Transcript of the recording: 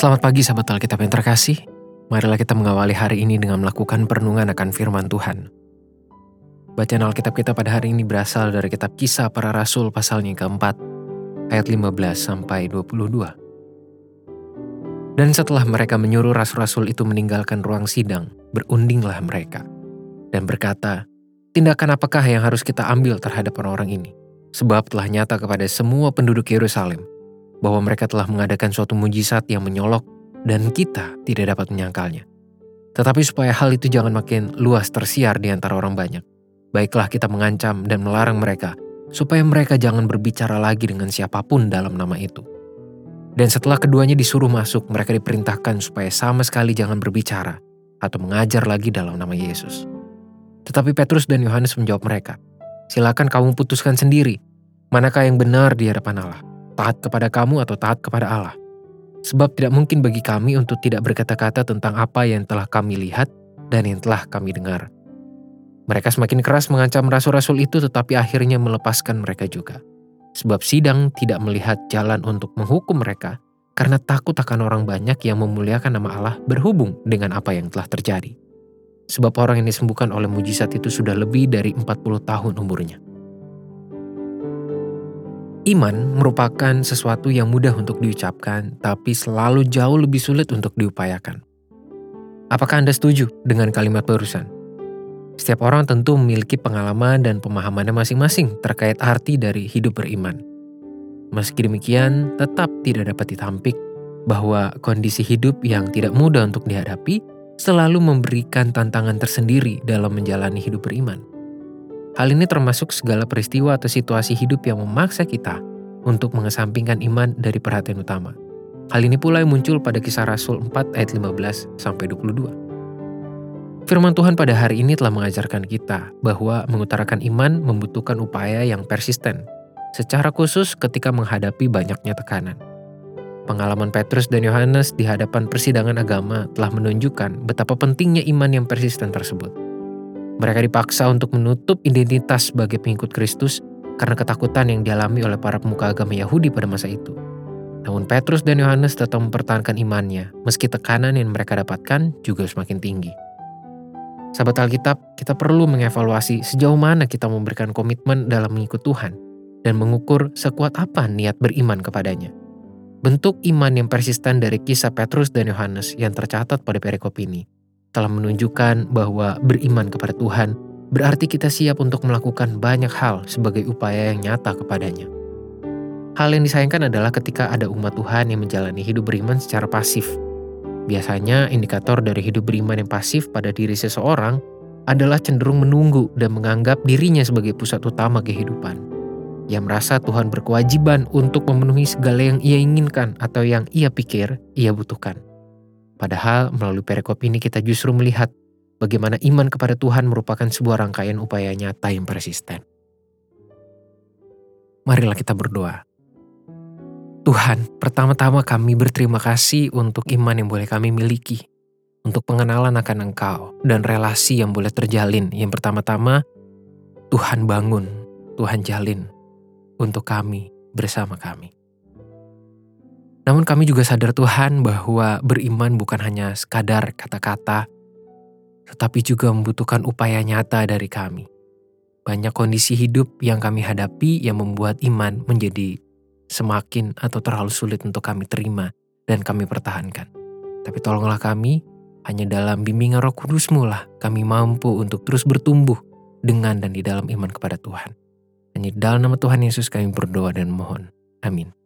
Selamat pagi sahabat Alkitab yang terkasih. Marilah kita mengawali hari ini dengan melakukan perenungan akan firman Tuhan. Bacaan Alkitab kita pada hari ini berasal dari kitab kisah para rasul pasalnya keempat, ayat 15 sampai 22. Dan setelah mereka menyuruh rasul-rasul itu meninggalkan ruang sidang, berundinglah mereka. Dan berkata, tindakan apakah yang harus kita ambil terhadap orang-orang ini? Sebab telah nyata kepada semua penduduk Yerusalem bahwa mereka telah mengadakan suatu mujizat yang menyolok dan kita tidak dapat menyangkalnya. Tetapi supaya hal itu jangan makin luas tersiar di antara orang banyak, baiklah kita mengancam dan melarang mereka supaya mereka jangan berbicara lagi dengan siapa pun dalam nama itu. Dan setelah keduanya disuruh masuk, mereka diperintahkan supaya sama sekali jangan berbicara atau mengajar lagi dalam nama Yesus. Tetapi Petrus dan Yohanes menjawab mereka, Silakan kamu putuskan sendiri, manakah yang benar di hadapan Allah taat kepada kamu atau taat kepada Allah. Sebab tidak mungkin bagi kami untuk tidak berkata-kata tentang apa yang telah kami lihat dan yang telah kami dengar. Mereka semakin keras mengancam rasul-rasul itu tetapi akhirnya melepaskan mereka juga. Sebab sidang tidak melihat jalan untuk menghukum mereka karena takut akan orang banyak yang memuliakan nama Allah berhubung dengan apa yang telah terjadi. Sebab orang yang disembuhkan oleh mujizat itu sudah lebih dari 40 tahun umurnya. Iman merupakan sesuatu yang mudah untuk diucapkan, tapi selalu jauh lebih sulit untuk diupayakan. Apakah Anda setuju dengan kalimat barusan? Setiap orang tentu memiliki pengalaman dan pemahamannya masing-masing terkait arti dari hidup beriman. Meski demikian, tetap tidak dapat ditampik bahwa kondisi hidup yang tidak mudah untuk dihadapi selalu memberikan tantangan tersendiri dalam menjalani hidup beriman. Hal ini termasuk segala peristiwa atau situasi hidup yang memaksa kita untuk mengesampingkan iman dari perhatian utama. Hal ini pula yang muncul pada kisah Rasul 4 ayat 15 sampai 22. Firman Tuhan pada hari ini telah mengajarkan kita bahwa mengutarakan iman membutuhkan upaya yang persisten, secara khusus ketika menghadapi banyaknya tekanan. Pengalaman Petrus dan Yohanes di hadapan persidangan agama telah menunjukkan betapa pentingnya iman yang persisten tersebut. Mereka dipaksa untuk menutup identitas sebagai pengikut Kristus karena ketakutan yang dialami oleh para pemuka agama Yahudi pada masa itu. Namun Petrus dan Yohanes tetap mempertahankan imannya, meski tekanan yang mereka dapatkan juga semakin tinggi. Sahabat Alkitab, kita perlu mengevaluasi sejauh mana kita memberikan komitmen dalam mengikut Tuhan dan mengukur sekuat apa niat beriman kepadanya. Bentuk iman yang persisten dari kisah Petrus dan Yohanes yang tercatat pada perikop ini telah menunjukkan bahwa beriman kepada Tuhan berarti kita siap untuk melakukan banyak hal sebagai upaya yang nyata kepadanya. Hal yang disayangkan adalah ketika ada umat Tuhan yang menjalani hidup beriman secara pasif. Biasanya indikator dari hidup beriman yang pasif pada diri seseorang adalah cenderung menunggu dan menganggap dirinya sebagai pusat utama kehidupan. Ia merasa Tuhan berkewajiban untuk memenuhi segala yang ia inginkan atau yang ia pikir ia butuhkan. Padahal melalui perikop ini kita justru melihat bagaimana iman kepada Tuhan merupakan sebuah rangkaian upaya nyata yang persisten. Marilah kita berdoa. Tuhan, pertama-tama kami berterima kasih untuk iman yang boleh kami miliki, untuk pengenalan akan Engkau, dan relasi yang boleh terjalin. Yang pertama-tama, Tuhan bangun, Tuhan jalin untuk kami bersama kami. Namun kami juga sadar Tuhan bahwa beriman bukan hanya sekadar kata-kata, tetapi juga membutuhkan upaya nyata dari kami. Banyak kondisi hidup yang kami hadapi yang membuat iman menjadi semakin atau terlalu sulit untuk kami terima dan kami pertahankan. Tapi tolonglah kami, hanya dalam bimbingan roh kudusmu lah kami mampu untuk terus bertumbuh dengan dan di dalam iman kepada Tuhan. Hanya dalam nama Tuhan Yesus kami berdoa dan mohon. Amin.